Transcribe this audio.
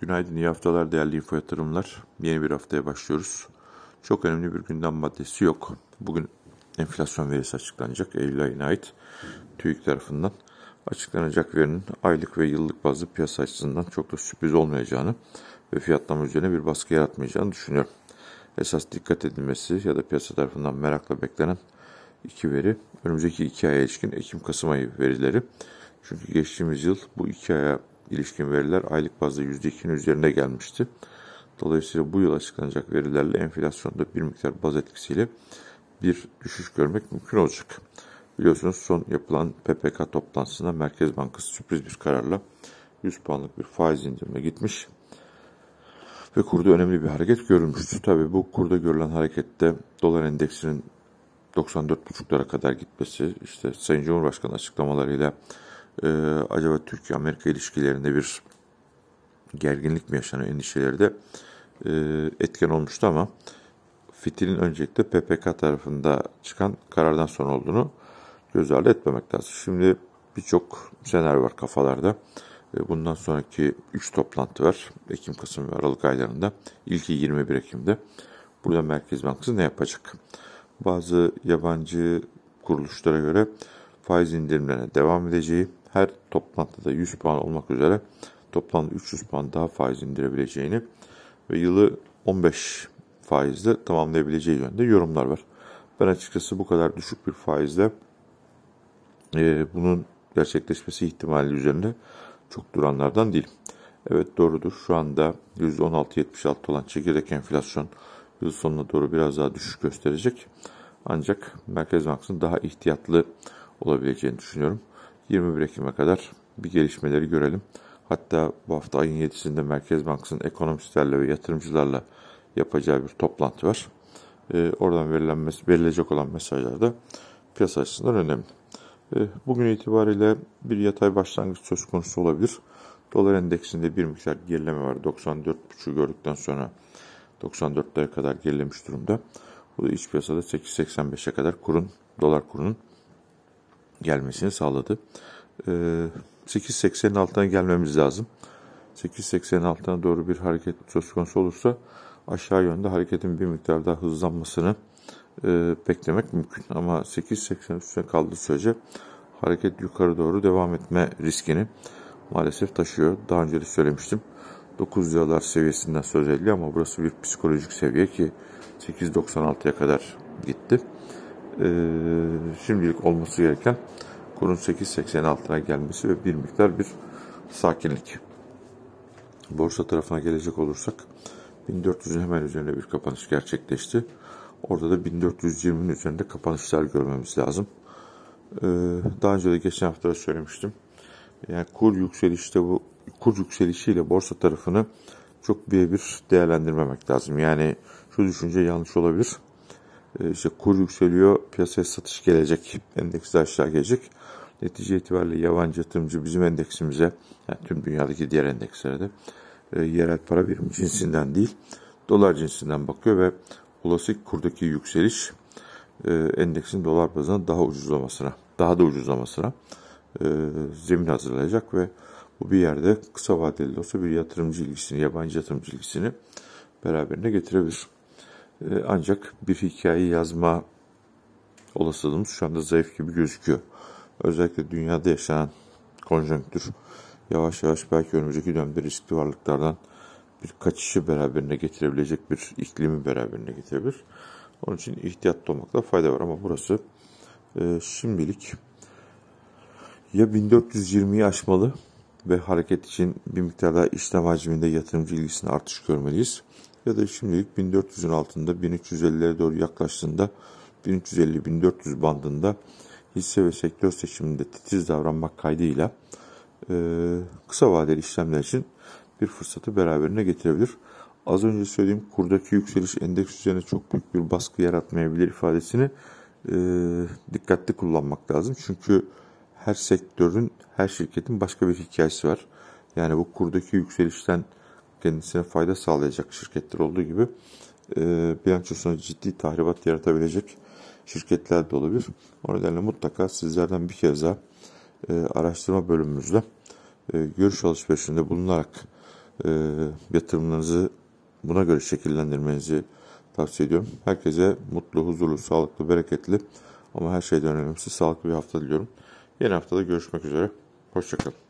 Günaydın, iyi haftalar değerli info yatırımlar. Yeni bir haftaya başlıyoruz. Çok önemli bir gündem maddesi yok. Bugün enflasyon verisi açıklanacak Eylül ayına ait TÜİK tarafından. Açıklanacak verinin aylık ve yıllık bazı piyasa açısından çok da sürpriz olmayacağını ve fiyatlama üzerine bir baskı yaratmayacağını düşünüyorum. Esas dikkat edilmesi ya da piyasa tarafından merakla beklenen iki veri önümüzdeki iki aya ilişkin Ekim-Kasım ayı verileri. Çünkü geçtiğimiz yıl bu iki aya ilişkin veriler aylık bazda %2'nin üzerinde gelmişti. Dolayısıyla bu yıl açıklanacak verilerle enflasyonda bir miktar baz etkisiyle bir düşüş görmek mümkün olacak. Biliyorsunuz son yapılan PPK toplantısında Merkez Bankası sürpriz bir kararla 100 puanlık bir faiz indirime gitmiş ve kurda önemli bir hareket görülmüştü. Tabi bu kurda görülen harekette dolar endeksinin 94,5'lara kadar gitmesi, işte Sayın Cumhurbaşkanı açıklamalarıyla e, acaba Türkiye-Amerika ilişkilerinde bir gerginlik mi yaşanıyor endişeleri de e, etken olmuştu ama fitilin öncelikle PPK tarafında çıkan karardan sonra olduğunu göz ardı etmemek lazım. Şimdi birçok senaryo var kafalarda. E, bundan sonraki 3 toplantı var. Ekim, Kasım ve Aralık aylarında. İlki 21 Ekim'de. Burada Merkez Bankası ne yapacak? Bazı yabancı kuruluşlara göre faiz indirimlerine devam edeceği, her toplantıda 100 puan olmak üzere toplamda 300 puan daha faiz indirebileceğini ve yılı 15 faizle tamamlayabileceği yönde yorumlar var. Ben açıkçası bu kadar düşük bir faizle e, bunun gerçekleşmesi ihtimali üzerinde çok duranlardan değilim. Evet doğrudur. Şu anda %16.76 olan çekirdek enflasyon yıl sonuna doğru biraz daha düşüş gösterecek. Ancak Merkez Bankası'nın daha ihtiyatlı olabileceğini düşünüyorum. 21 Ekim'e kadar bir gelişmeleri görelim. Hatta bu hafta ayın 7'sinde Merkez Bankası'nın ekonomistlerle ve yatırımcılarla yapacağı bir toplantı var. Ee, oradan verilen, verilecek olan mesajlar da piyasa açısından önemli. Ee, bugün itibariyle bir yatay başlangıç söz konusu olabilir. Dolar endeksinde bir miktar gerileme var. 94.5'u gördükten sonra 94'lere kadar gerilemiş durumda. Bu da iç piyasada 8.85'e kadar kurun, dolar kurunun gelmesini sağladı. Ee, 8.80'in altına gelmemiz lazım. 8.80'in altına doğru bir hareket söz konusu olursa aşağı yönde hareketin bir miktar daha hızlanmasını e, beklemek mümkün. Ama 8.80 üstüne kaldığı sürece hareket yukarı doğru devam etme riskini maalesef taşıyor. Daha önce de söylemiştim. 9 liralar seviyesinden söz ediliyor ama burası bir psikolojik seviye ki 8.96'ya kadar gitti. Ee, şimdilik olması gereken kurun 8.80 altına gelmesi ve bir miktar bir sakinlik. Borsa tarafına gelecek olursak 1400'ün hemen üzerinde bir kapanış gerçekleşti. Orada da 1420'nin üzerinde kapanışlar görmemiz lazım. Ee, daha önce de geçen hafta söylemiştim. Yani kur yükselişte bu kur yükselişiyle borsa tarafını çok birebir değerlendirmemek lazım. Yani şu düşünce yanlış olabilir. Ee, işte kur yükseliyor, piyasaya satış gelecek, endeks aşağı gelecek. Netice itibariyle yabancı yatırımcı bizim endeksimize, yani tüm dünyadaki diğer endekslere de e, yerel para birimi cinsinden değil, dolar cinsinden bakıyor ve olası kurdaki yükseliş e, endeksin dolar bazına daha ucuzlamasına, daha da ucuzlamasına e, zemin hazırlayacak ve bu bir yerde kısa vadeli olsa bir yatırımcı ilgisini, yabancı yatırımcı ilgisini beraberine getirebilir. E, ancak bir hikaye yazma olasılığımız şu anda zayıf gibi gözüküyor. Özellikle dünyada yaşanan konjonktür yavaş yavaş belki önümüzdeki dönemde riskli varlıklardan bir kaçışı beraberine getirebilecek bir iklimi beraberine getirebilir. Onun için ihtiyatlı olmakta fayda var ama burası e, şimdilik ya 1420'yi aşmalı ve hareket için bir miktar daha işlem hacminde yatırımcı ilgisine artış görmeliyiz. Ya da şimdilik 1400'ün altında 1350'lere doğru yaklaştığında 1350-1400 bandında hisse ve sektör seçiminde titiz davranmak kaydıyla e, kısa vadeli işlemler için bir fırsatı beraberine getirebilir. Az önce söylediğim kurdaki yükseliş endeks üzerine çok büyük bir baskı yaratmayabilir ifadesini e, dikkatli kullanmak lazım. Çünkü her sektörün, her şirketin başka bir hikayesi var. Yani bu kurdaki yükselişten kendisine fayda sağlayacak şirketler olduğu gibi e, bilançosuna ciddi tahribat yaratabilecek şirketler de olabilir. O nedenle mutlaka sizlerden bir kez daha e, araştırma bölümümüzde e, görüş alışverişinde bulunarak e, yatırımlarınızı buna göre şekillendirmenizi tavsiye ediyorum. Herkese mutlu, huzurlu, sağlıklı, bereketli ama her şeyden önemlisi sağlıklı bir hafta diliyorum. Yeni haftada görüşmek üzere. Hoşçakalın.